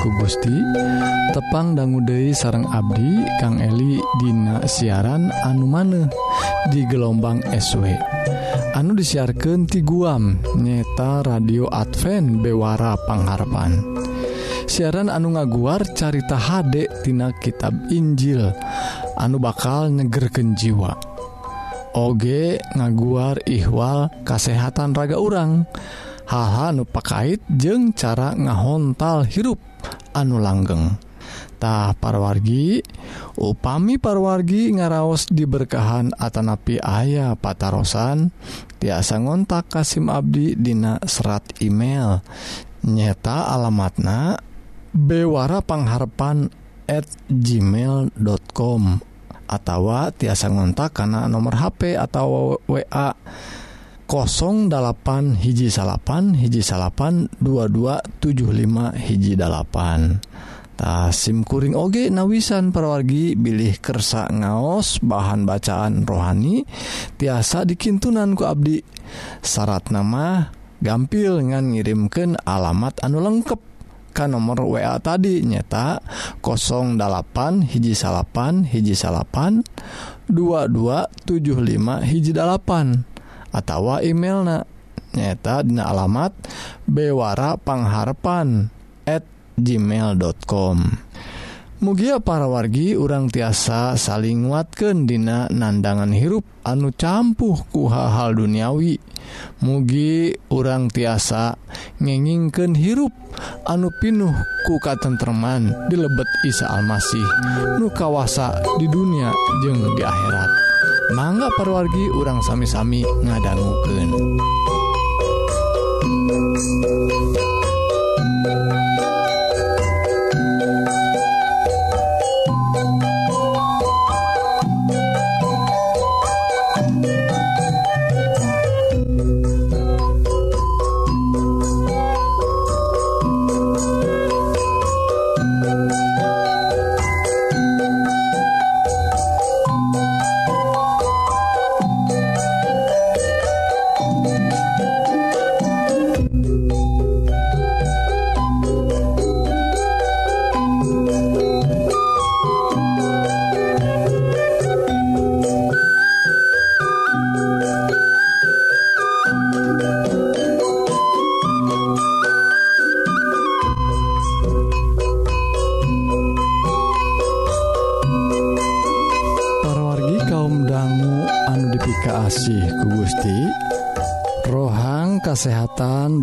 ku Gusti. Tepang dangguude sarang Abdi Kang Eli Dina siaran anu maneh di gelombang SW anu disiarkan ti guam nyeta radio Advent Bewara Pangharapan. Siaran anu ngaguar carita Hdektina tina kitab Injil anu bakal nyegerken jiwa. Oge ngaguar ihwal kasehatan raga urang. Haha nupakait jeung cara ngahontal hirup. anu langgengtah parwargi upami parwargi ngaraos diberkahan Atanapi ayah patarosan. Tiasa ngontak Kasim Abdi Dina serat email. Nyeta alamatna Bewara pengharpan@ gmail.com atau tiasa ngontak karena nomor HP atau wa 08 hiji salapan hiji salapan 2275 hiji 8tah SIMkuring oge nawisan perwargi bilih kersa ngaos bahan bacaan rohani tiasa dikintunanku Abdi. Syarat nama gampil ngan ngirimken alamat anu lengkap ka nomor WA tadi nyeta 08 hiji salapan hiji salapan 2275 hiji 8 atau emailna. Nyata dina alamat bewara pangharpan@ gmail.com Mugia para wargi urang tiasa saling nguatkan dina nandangan hirup anu campuh ku hal-hal duniawi. Mugi urang tiasa ngengingken hirup anu pinuh ku di dilebet Isa Almasih nu kawasa di dunia jeung di akhirat. mangga parwargi urang sami-sami ngadangguken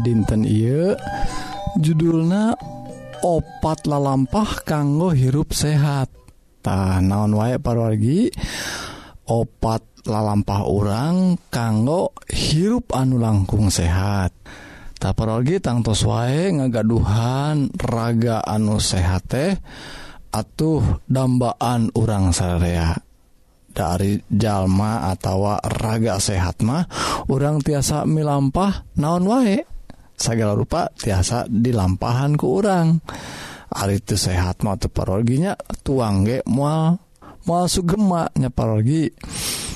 dinten I judulna opat lalampah kanggo hirup sehattah naon waek parwargi opat lalampah orang kanggo hirup anu langkung sehat. Taparogi tangtos wae ngagaduhan raga anu sehat teh atuh dambaan urang sarea dari jalma atau raga sehat mah orang tiasa milampah naon wae? segala rupa tiasa dilampahan ke urang. Hari itu sehat mau parologinya tuang ge mual mual sugemaknya parologi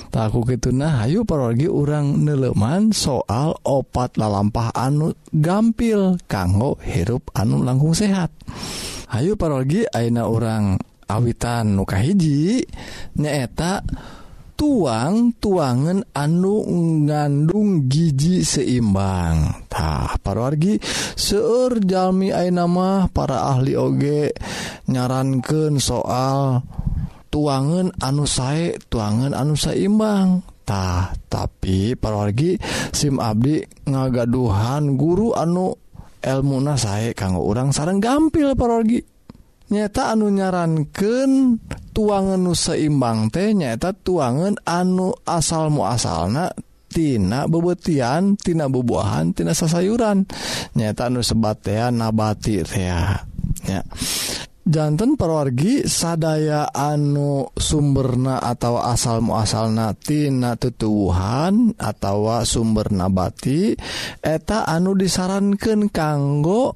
takku gitu nah hayu parologi urang neleman soal opat lalampah anu gampil kanggo hirup anu langkung sehat. Hayu parologi Aina orang awitan muka hiji nyaeta tuang tuangan anu ngandung gigi seimbangtah seueur jalmi Jami Ainamah para ahli oge nyarankan soal tuangan anu sae tuangan anu seimbangtah tapi parwargi SIM Abdi ngagaduhan guru anu elmuna sae kanggo orang sarang gampil parwargi nyata anu nyarankan tuangan nu seimbang teh nyaeta tuangan anu asal muasalna tina bebetian tina bubuahan tina sasayuran. Nyata nu sebatean nabati teh ya. jantan perwargi sadaya anu sumberna atau asal muasal natina tutuhan atau sumber nabati eta anu disarankan kanggo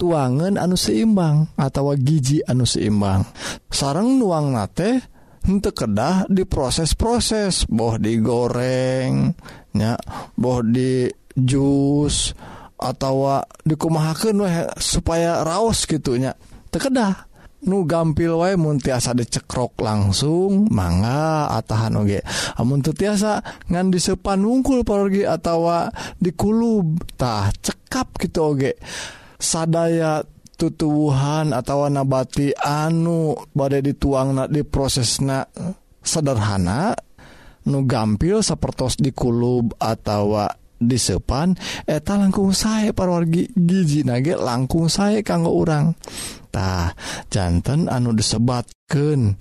tuangan anu seimbang atau gigi anu seimbang. Sarang nuang nate untuk kedah diproses-proses boh digorengnya boh di jus atau dikumahakan supaya raos gitunya tekedah nu gampil wa mun dicekrok langsung manga atahan oge. Amun teu tiasa ngan disepan wungkul pergi atawa dikulub tah cekap gitu oge. Sadaya tutuhan atau nabati anu badai dituang na di prosesna sederhana nu gampil sepertos dikulub atau disepan eh, eta langkung saya parwargi gigi nage langkung saya kanggo orangtah jantan anu disebatken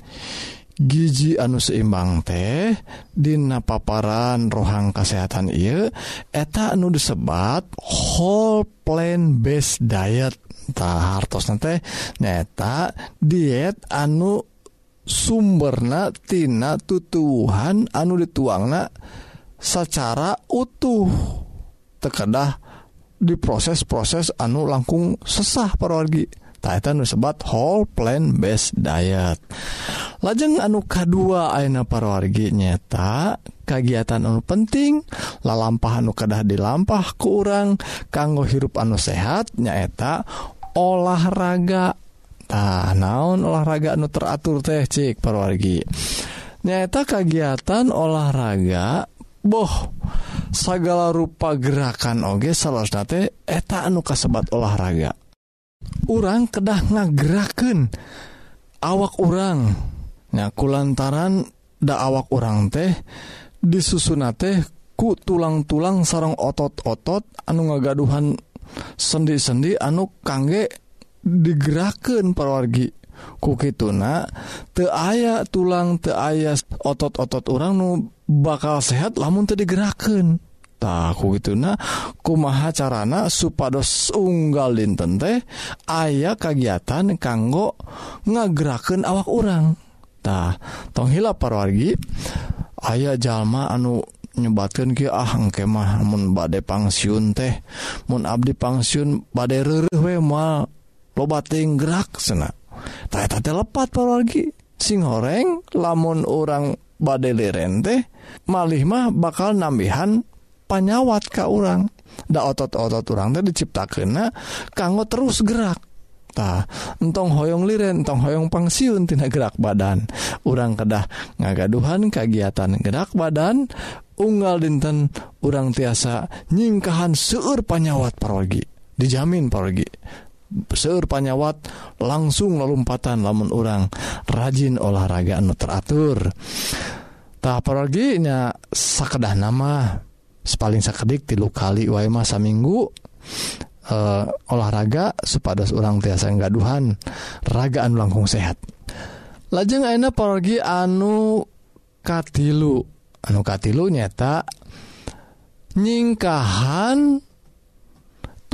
gigi anu seimbang teh Dina paparan rohang kesehatan I eta eh, anu disebat whole plan base diet.tah hartos nanti neta diet anu sumbernatina tutuhan anu dituangna secara utuh. Tekedah diproses-proses anu langkung sesah parorgi Titan disebat whole plant based diet. Lajeng anu K2 Aina parorgi nyata kegiatan anu penting lalampah anu kedah dilampah ke urang kanggo hirup anu sehat nyaeta olahraga. Nah, naon olahraga anu teratur teh cik parwargi. Nyata kegiatan olahraga boh segala rupa gerakan oge salosnate eta anu kasebat olahraga. Orang kedah ngageraken awak orang nyaku lantaran da awak orang teh disusun teh ku tulang-tulang sarang otot-otot anu ngagaduhan sendi-sendi anu kangge digeraken perwargi kukituna te aya tulang te aya otot-otot orang nu bakal sehat lamun tadi digeraken takku gitu nah kumaha carana supados unggal dinten teh aya kegiatan kanggo ngageraken awak orang tah tong hilap parwargi aya jalma anu nyebatkan ki ah mah mun badai pangsiun teh mun Abdi pangsiun badai rereh we moal lobating gerak senak ternyata telepat lagi sing goreng lamun orang badai leren teh malih mah bakal nambihan panyawat ka orang da otot-otot orang teh diciptakan kanggo terus gerak. Ta, entong hoyong liren entong hoyong pangsiun tina gerak badan. Orang kedah ngagaduhan kegiatan gerak badan unggal dinten orang tiasa nyingkahan seur panyawat parogi dijamin parogi seur panyawat langsung lompatan lamun orang rajin olahraga anu teratur. Tak apalaginya sakedah nama paling sakedik tilu kali wae masa minggu uh, eh, olahraga supados orang tiasa gaduhan ragaan langkung sehat. Lajeng enak pergi anu katilu anu katilu nyata nyingkahan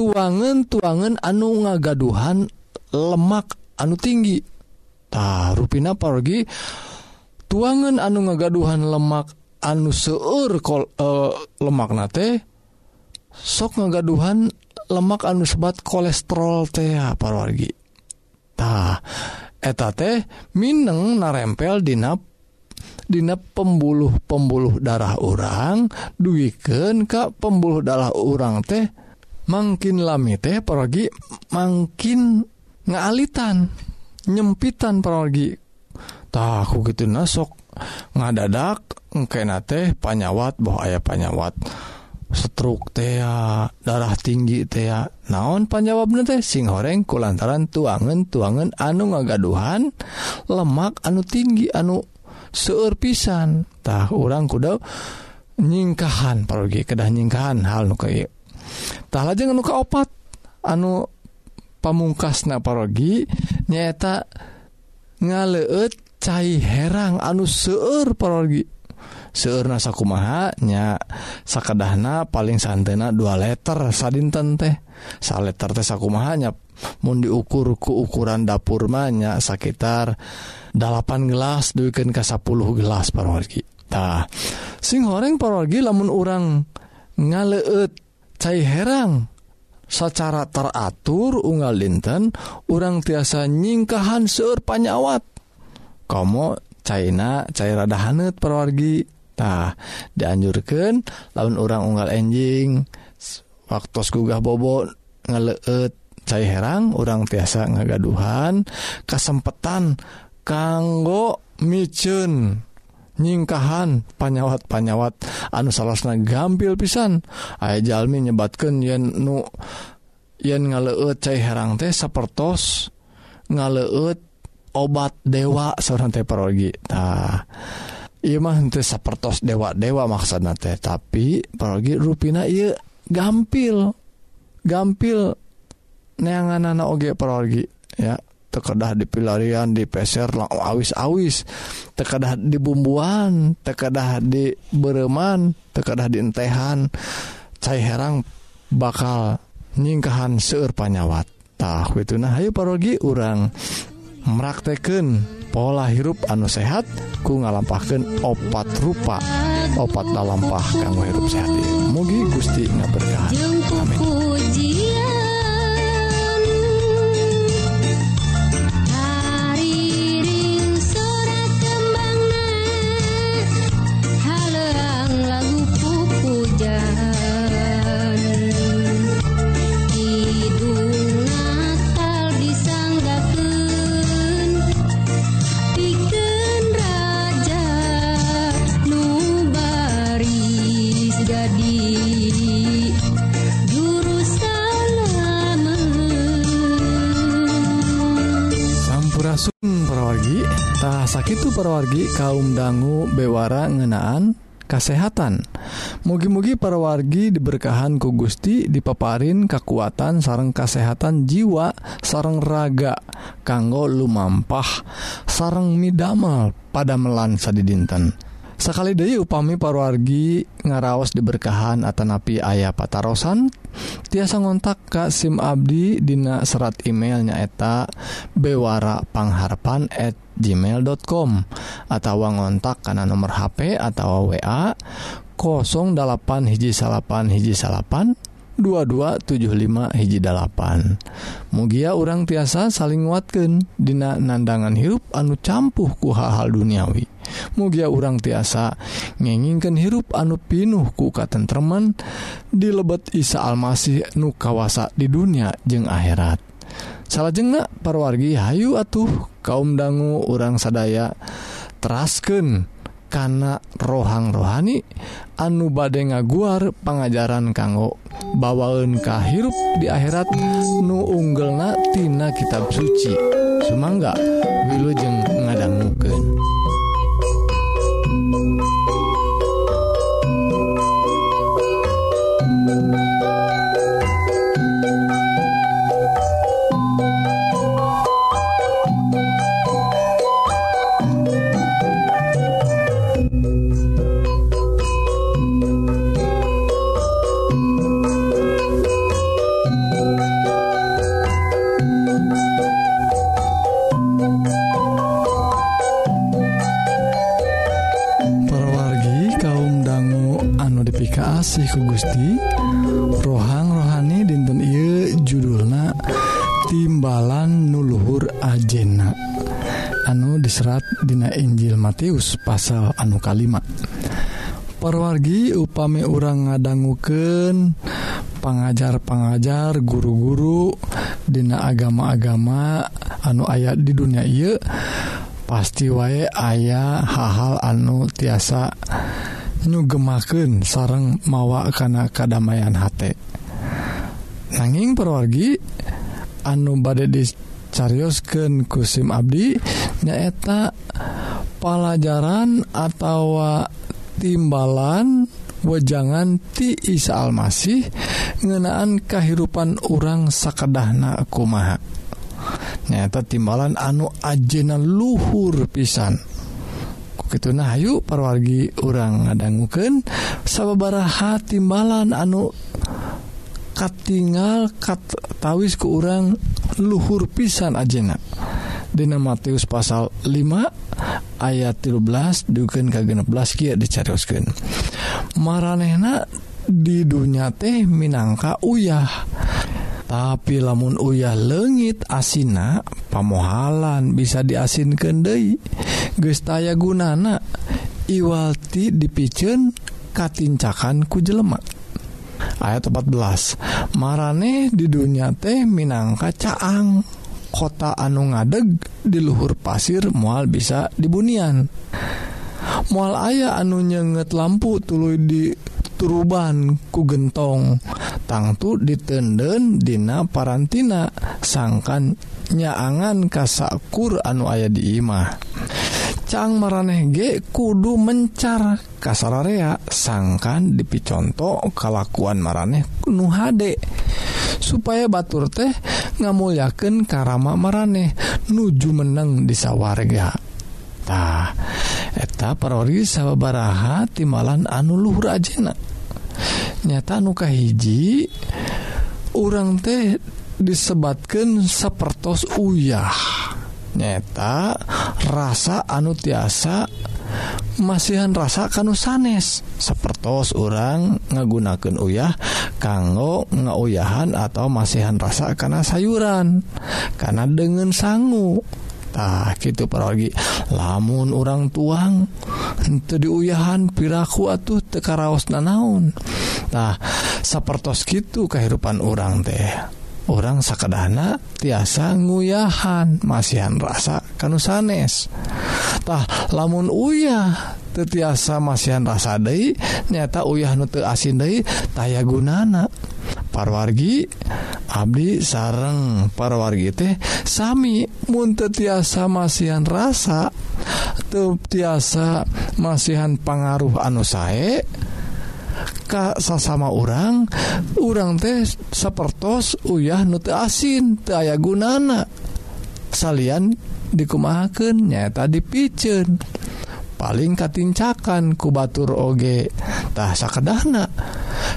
tuangan tuangan anu ngagaduhan lemak anu tinggi. Ta ruina pergi tuangan anu ngagaduhan lemak anu seur kol eh, uh, lemak nate sok ngagaduhan lemak anu sebat kolesterol teh ah, pargitah eta teh Mineng narempel dinap Dina pembuluh pembuluh darah orang duwiken Ka pembuluh darah orang teh makin lami teh pergi makin ngaalitan nyempitan pergi tahu gitu nasok ngadadak engkena teh panyawat boh aya panyawat. Stroke tea darah tinggi tea naon panjawabna teh? Sing goreng ku lantaran tuangan tuangan anu ngagaduhan lemak anu tinggi anu seueur pisan. Tah urang kuda nyingkahan pergi kedah nyingkahan hal nu kayak Tah lajeng anu kaopat? Anu pamungkas naparogi nyaeta ngaleut cair herang anu seueur parogi. Seur nasaku mahanya sakadahna paling santena dua letter sadinten teh. Sa letter teh sakumaha mahanya mau diukur ku ukuran dapur mahnya sekitar 8 gelas duikan ke 10 gelas parogi. Tah sing horeng parogi lamun orang ngaleut cai herang secara teratur unggal linten orang tiasa nyingkahan seur panyawat. Komo China cair rada hanet perwargitah dianjurkan laun orang unggal enjing waktu gugah bobot ngeleet cair herang orang tiasa ngagaduhan kesempatan kanggo micun nyingkahan panyawat-panyawat. Anu salahna gampil pisan. Aya Jalmi nyebatkan yen nu yen ngaleut cai herang teh sapertos ngaleut obat dewa seorang teh parogi. Tah iya mah teh sapertos dewa dewa maksudna teh tapi parogi rupina iya gampil gampil neangan anak oge parogi ya. tekedah di pilarian di peser awis-awis. Tekedah di bumbuan tekedah di bereman tekedah di entehan. Cai herang bakal nyingkahan seueur panyawat. Tah itu nah ayo parogi urang merakteken pola hirup anu sehat ku ngalampahkan opat rupa opat dalampah kanggo hirup sehat. Mugi Gusti ngaberkah amin. King perwargitahasa itu perwargi kaum dangu bewara ngenaan kesehatan mugi-mugi perwargi diberkahan ku Gusti dipaparin kekuatan sarang kesehatan jiwa sarang raga kanggo lumampah sarang midamel pada melansa di dinten. Sakali deui upami parwargi ngaraos diberkahan Atanapi ayah patarosan tiasa ngontak Ka SIM Abdi Dina serat emailnyaeta at gmail.com atau ngontak karena nomor HP atau wa 08 hiji salapan hiji salapan 2275 hiji mugia orang tiasa saling nguatkan Dina nandangan hirup anu campuh ku hal-hal duniawi. Mugia orang tiasa ngenginkan hirup anu pinuh ku katentreman di lebet Isa Almasih nu kawasa di dunia jeung akhirat. Salah jengak parwargi Hayu atuh kaum dangu orang sadaya terasken kana rohang rohani anu bade ngaguar pengajaran kanggo bawaun kahirup di akhirat nu unggel natina kitab suci Sumangga wilujeng ngadangmuken. kasih ku Gusti. Rohang rohani dinten I judulna timbalan nuluhur ajena. Anu diserat Dina Injil Matius pasal anu kalimat perwargi upami orang ngadangguken pengajar-pengajar guru-guru Dina agama-agama anu ayat di dunia ia pasti wae ayah hal-hal anu tiasa nyugemaken sareng mawa kana kedamaian hati nanging perwargi anu badai dicariosken kusim Abdi nyaeta pelajaran atau timbalan wejangan ti Isa Almasih ngenaan kehidupan orang sakedahna kumaha. Nyaeta timbalan anu ajena luhur pisan. Ketuna Ayu parwargi orang ngadangguken sababaraha timbalan anu katingal kattawis ke orang luhur pisan ajena. Dina Matius pasal 5 ayat 13 duken ka 16 kia dicarioskeun maranehna di dunya teh minangka uyah. Tapi lamun uyah legit asina pamohalan bisa diasin kendai gestaya gunana Iwalti dipicen katincakan ku jelemak ayat 14 marane di dunia teh minangka caang. Kota anu ngadeg di luhur pasir mual bisa dibunian. Mual ayah anu nyenget lampu tulu di turuban ku gentong. Tangtu ditenden dina parantina sangkan nyaangan kasakur anu ayah di imah. Cang maraneh ge kudu mencar. Kasararea sangkan dipiconto kalakuan maraneh nu hade. Supaya batur teh ngamulyaken karama maraneh nuju meneng di sawargatah eta perori sawbaraha timalan anu Luhur ajena. Nyata nuka hiji urang teh disebatkan sepertos uyah. nyata rasa anu tiasa masihan rasa kanu sanes. Sepertos orang ngagunakan uyah kanggo ngauyahan atau masihan rasa karena sayuran karena dengan sangu. Tah gitu pergi lamun orang tuang itu diuyahan piraku atuh tekaraos nanaun tah sepertos gitu kehidupan orang teh. orang sakadahana tiasa nguyahan masihan rasa kanu sanestah lamun uyah tetiasa masihan rasa Dei nyata uyah nute asin Dei taya gunana. Parwargi Abdi sareng. Parwargi teh Sami munte tiasa masihan rasa tetiasa tiasa masihan pengaruh anu sae Ka sasama orang urang teh sepertos uyah nute asin aya gunana. Salyan dikumahakannya tadi picen paling katincakan kubatur ogetahsa kedahna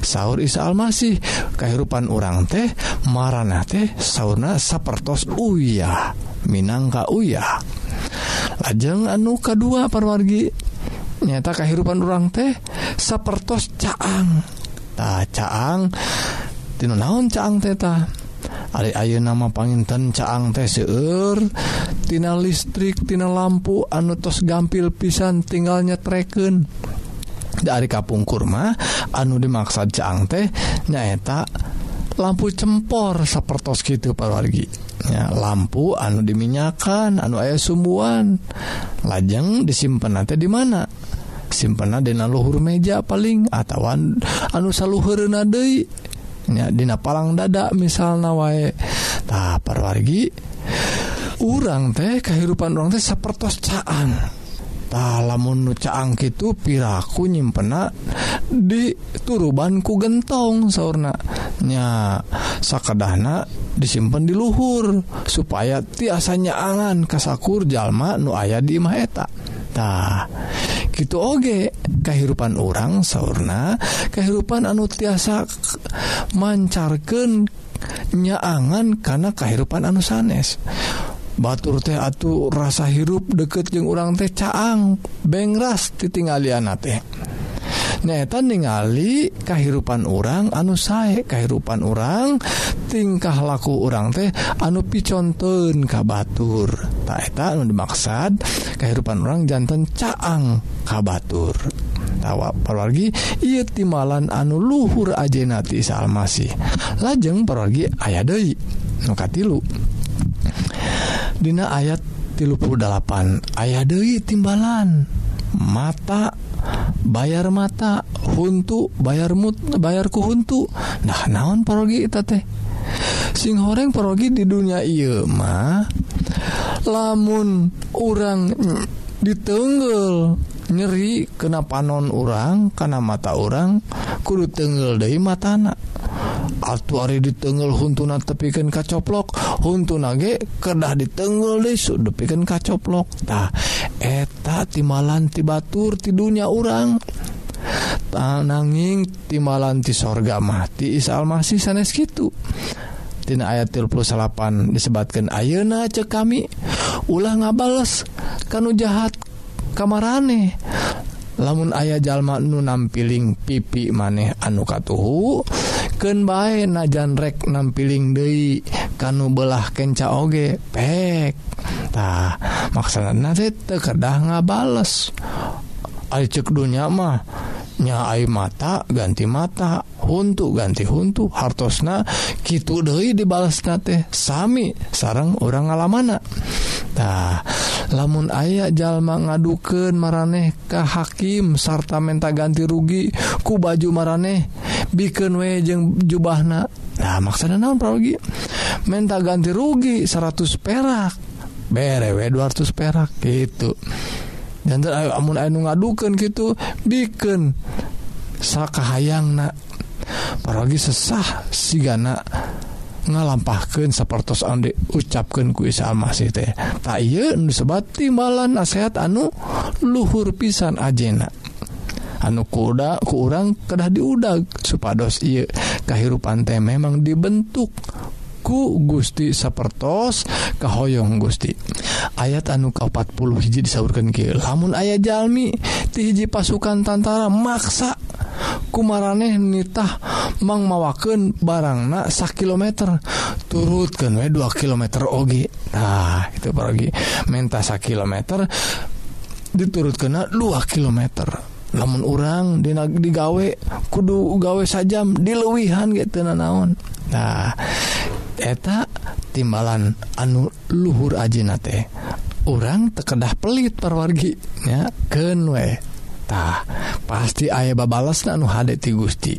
sahur Isa Almasih kehidupan orang teh marana teh sauna sapertos uyah Minangka uyah. Lajeng anu kedua perwargi nyata kehidupan orang teh sapertos caang. Ta caang. Tina naon caang teta Ari ayeuna nama panginten caang teh seueur. Tina listrik tina lampu anu tos gampil pisan tinggal nyetreken. Dari kapung kurma anu dimaksud caang teh nyaeta lampu cempor sapertos gitu parwargi ya, lampu anu diminyakan anu ayah sumbuan. Lajeng disimpan nanti di mana? simpenadina luhur meja paling atauwan anusa luhurna nya Dina palang dada misal na waetah parwargi urang teh kehidupan orang teh sepertos caantah lamun nucaang itu piraku nyimpenak di turubanku gentong saunanya sakadahna disimpen di luhur supaya tiasanya angan kasakur jalma nu aya di maetatah gitu oge. Kehidupan orang sauna kehidupan anu tiasa mancarkan nyaangan karena kehidupan anu sanes. Batur teh atuh rasa hirup deket jeung urang teh caang bengras titinggalian teh. nyata ningali kehidupan orang anu sae kehidupan orang tingkah laku orang teh anu piconten kabatur taketa anu dimaksad kehidupan orang jantan caang ka Batur. Tawa perwargi ia timalan anu luhur ajenati salmasih lajeng perwargi aya Dei nuka tilu Dina ayat 38 ayah Dei timbalan mata bayar mata huntu bayar mut bayarku huntu. Nah naon parogi eta teh? Sing horeng parogi di dunia ieu mah lamun orang ditenggel nyeri kena panon orang karena mata orang kudu tenggel dari matana. Altu Ari ditengel huntuna tepikan kacoplok huntu nage kedah ditengel desu depikan kacoplokdah eta timalan ti Batur tidurnya urang. Tananging timalanti sorga mati Isa Almasih sanes gitu Tina ayat 38 disebatkan ayeuna cek kami ulah ngabales kanu jahat kamarane. Lamun ayah jalma nu nampiling pipi maneh anu katuhu ken najan najanrek nampiling Dei kanu belah kenca oge pektah maksana nanti tekedah kedah ngabales. Ay cek dunya mah nyai mata ganti mata untuk ganti huntu hartosna gitu deui dibalas teh Sami sarang orang ngalamana. Tah lamun aya jalma ngaduken maranehkah hakim sarta menta ganti rugi ku baju maraneh bikin we jeung jubahna. Nah maksudnya naon pralogi menta ganti rugi 100 perak bere we 200 perak gitu. Dan ayo amun anu ngadukeun gitu bikin sakahayangna. Paragi sesah sigana. ngalampahkan sapertos ande ucapkan ku Isa Almasih teh. Tak iya timbalan nasehat anu luhur pisan ajena. Anu kuda kurang kedah diudag supados iya kahirupan teh memang dibentuk ku Gusti sapertos kahoyong Gusti. Ayat anu ke 40 hiji disaurkan ke lamun ayah jalmi ti hiji pasukan tantara maksa kumaraneh nitah Mang mawaken barangna sak kilometer. Turutkan we 2 kilometer oge. Nah itu pergi menta sak kilometer diturut kena 2 kilometer. Namun orang di digawe kudu gawe sajam dilewihan gitu naon. Nah eta timbalan anu luhur ajina teh. Orang tekedah pelit perwarginya kenwe tah pasti ayah babalas anu hade ti Gusti.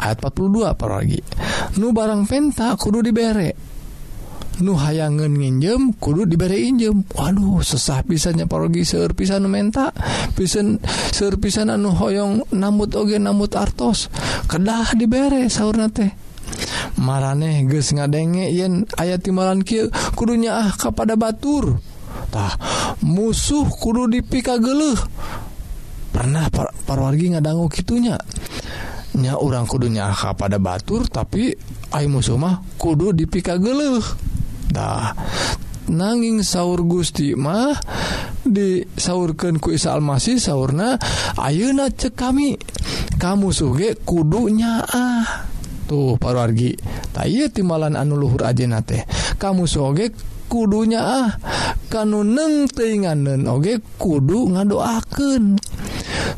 Ayat 42 paragi nu barang penta kudu dibere. Nu hayangan nginjem kudu dibere injem. Waduh sesah pisannya parogi serpisan menta. Pisan serpisan anu hoyong namut oge namut artos. Kedah dibere saurna teh. Maraneh geus ngadenge yen aya timalan kieu kudunya ah kepada batur. Tah musuh kudu dipika geluh. pernah par parwargi ngadanggu gitunya nya orang kudunya ka pada batur tapi ay musuh mah kudu dipika geluh dah. Nanging sauur Gusti mah disaurkan ku Isa Almasih sauna ayeuna cek kami. Kamu suge kudunya ah tuh parwargi tak iya timalan anu luhur aja nate kamu soge kudunya ah. Kanu neng teinganen oge kudu ngadoaken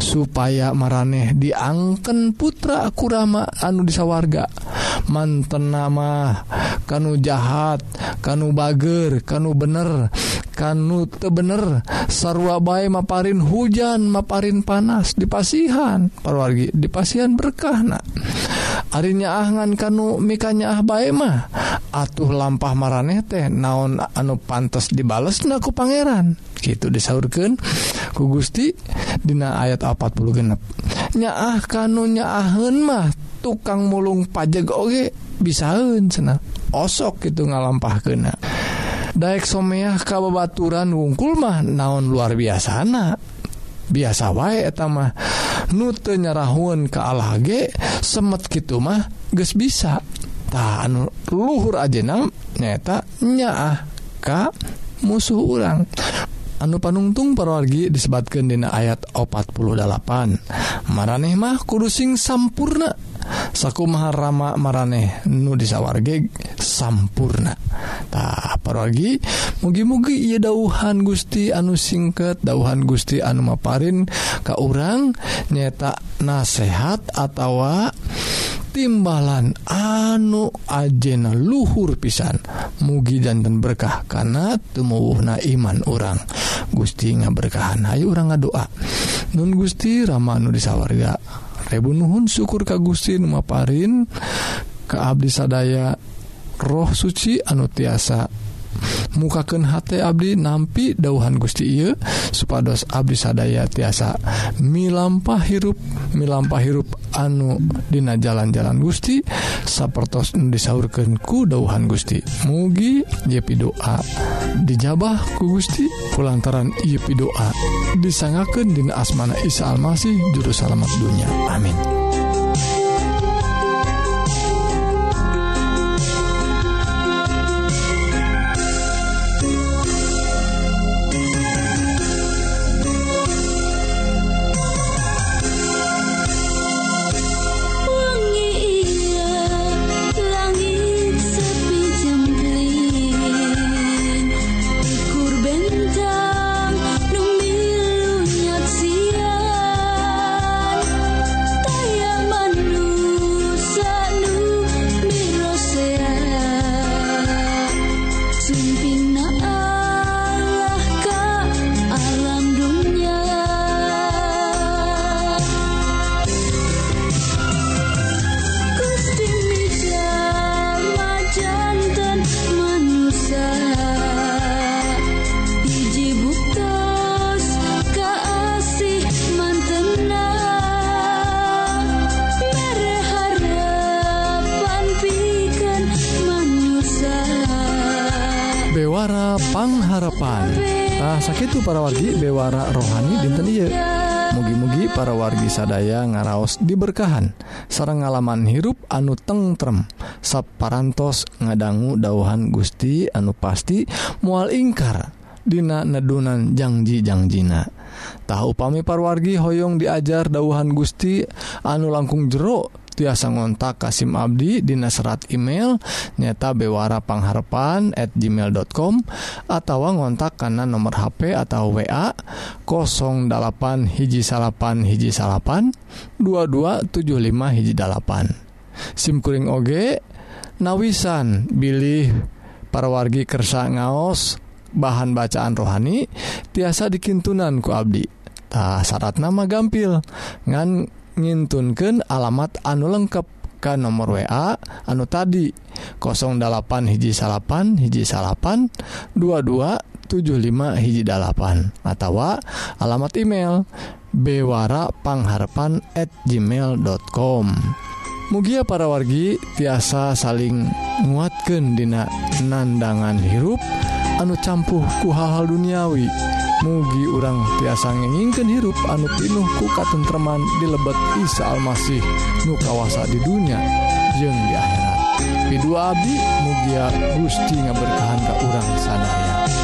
supaya maraneh diangken putra kurama anu disawarga manten nama kanu jahat kanu bager kanu bener kanu tebener sarwa bae maparin hujan maparin panas dipasihan parwargi dipasihan berkahna arinya ahngan kanu mikanya ah bae mah. atuh lampah mareh teh naon anu pantas dibales naku Pangeran. Gitu disaurkan ku Gusti Dina ayat 40 genep. Nyaah kanunnya ahun mah tukang mulung pajak Oge bisaun sena osok gitu ngalampah kena Daek someah kabebaturan wungkul mah naon luar biasa na biasa wae etama nute nyarahun ke ge semet gitu mah ges bisa. tahan luhur ajena nyata nyaah Ka musuh urang. Anu panungtung perorgi disebatkan dina ayat 48 maraneh mah kudusing sampurna. Saku maharama maraneh nu disawarge sampurna. Tak parorgi mugi-mugi ia dauhan Gusti anu singket dauhan Gusti anu maparin ka urang nyeta nasehat atau timbalan anu ajena luhur pisan. Mugi danten berkah karena tumuwuhna iman orang Gusti nga berkahan Ayu orang nga doa Nun Gusti Ramanu disawarga. Rebu Nuhun syukur Ka Gusti Numaparin ke Abdi sadaya roh suci anu tiasa mukaken H Abdi nampi dauhan Gusti Ieu supados Abdi sadaya tiasa milampah hirup milampah hirup anu Dina jalan-jalan Gusti sapertos disaurkanku dauhan Gusti. Mugi Yepi doa dijabah ku Gusti pulantaran Yepi doa disangaken Dina asmana Isa Almasih juru salamat dunya amin. sakitu para wargi bewara rohani dinten ieu. Mugi-mugi para wargi sadaya ngaraos diberkahan. Sarang ngalaman hirup anu tengrem sapparantos ngadanggu dauhan Gusti anu pasti mual ingkar Dina nedunan janjijangjiina tahu pami parwargi Hoong diajar dauhan Gusti anu langkung jeruk tiasa ngontak Kasim Abdi Dina serat email nyata bewara pangharpan at gmail.com atau ngontak karena nomor HP atau WA 08 hiji salapan hiji salapan 2275 hiji dalapan. Simkuring oge nawisan bilih para wargi kersa ngaos bahan bacaan rohani tiasa dikintunan ku Abdi. Tah syarat nama gampil. Ngan ngintunkan alamat anu lengkap ke nomor WA anu tadi 08 hiji salapan hiji salapan 2275 hiji dalapan atau alamat email bewarapangharapan at gmail.com Mugia para wargi tiasa saling nguatkan dina nandangan hirup anu campuh ku hal-hal duniawi. mugi urang tiasa ngenginken hirup anu pinuh ku katentreman di lebet Isa Almasih nu kawasa di dunia jeung di akhirat Pidu Abi mugia Gusti ngaberkahan ka urang sanaya.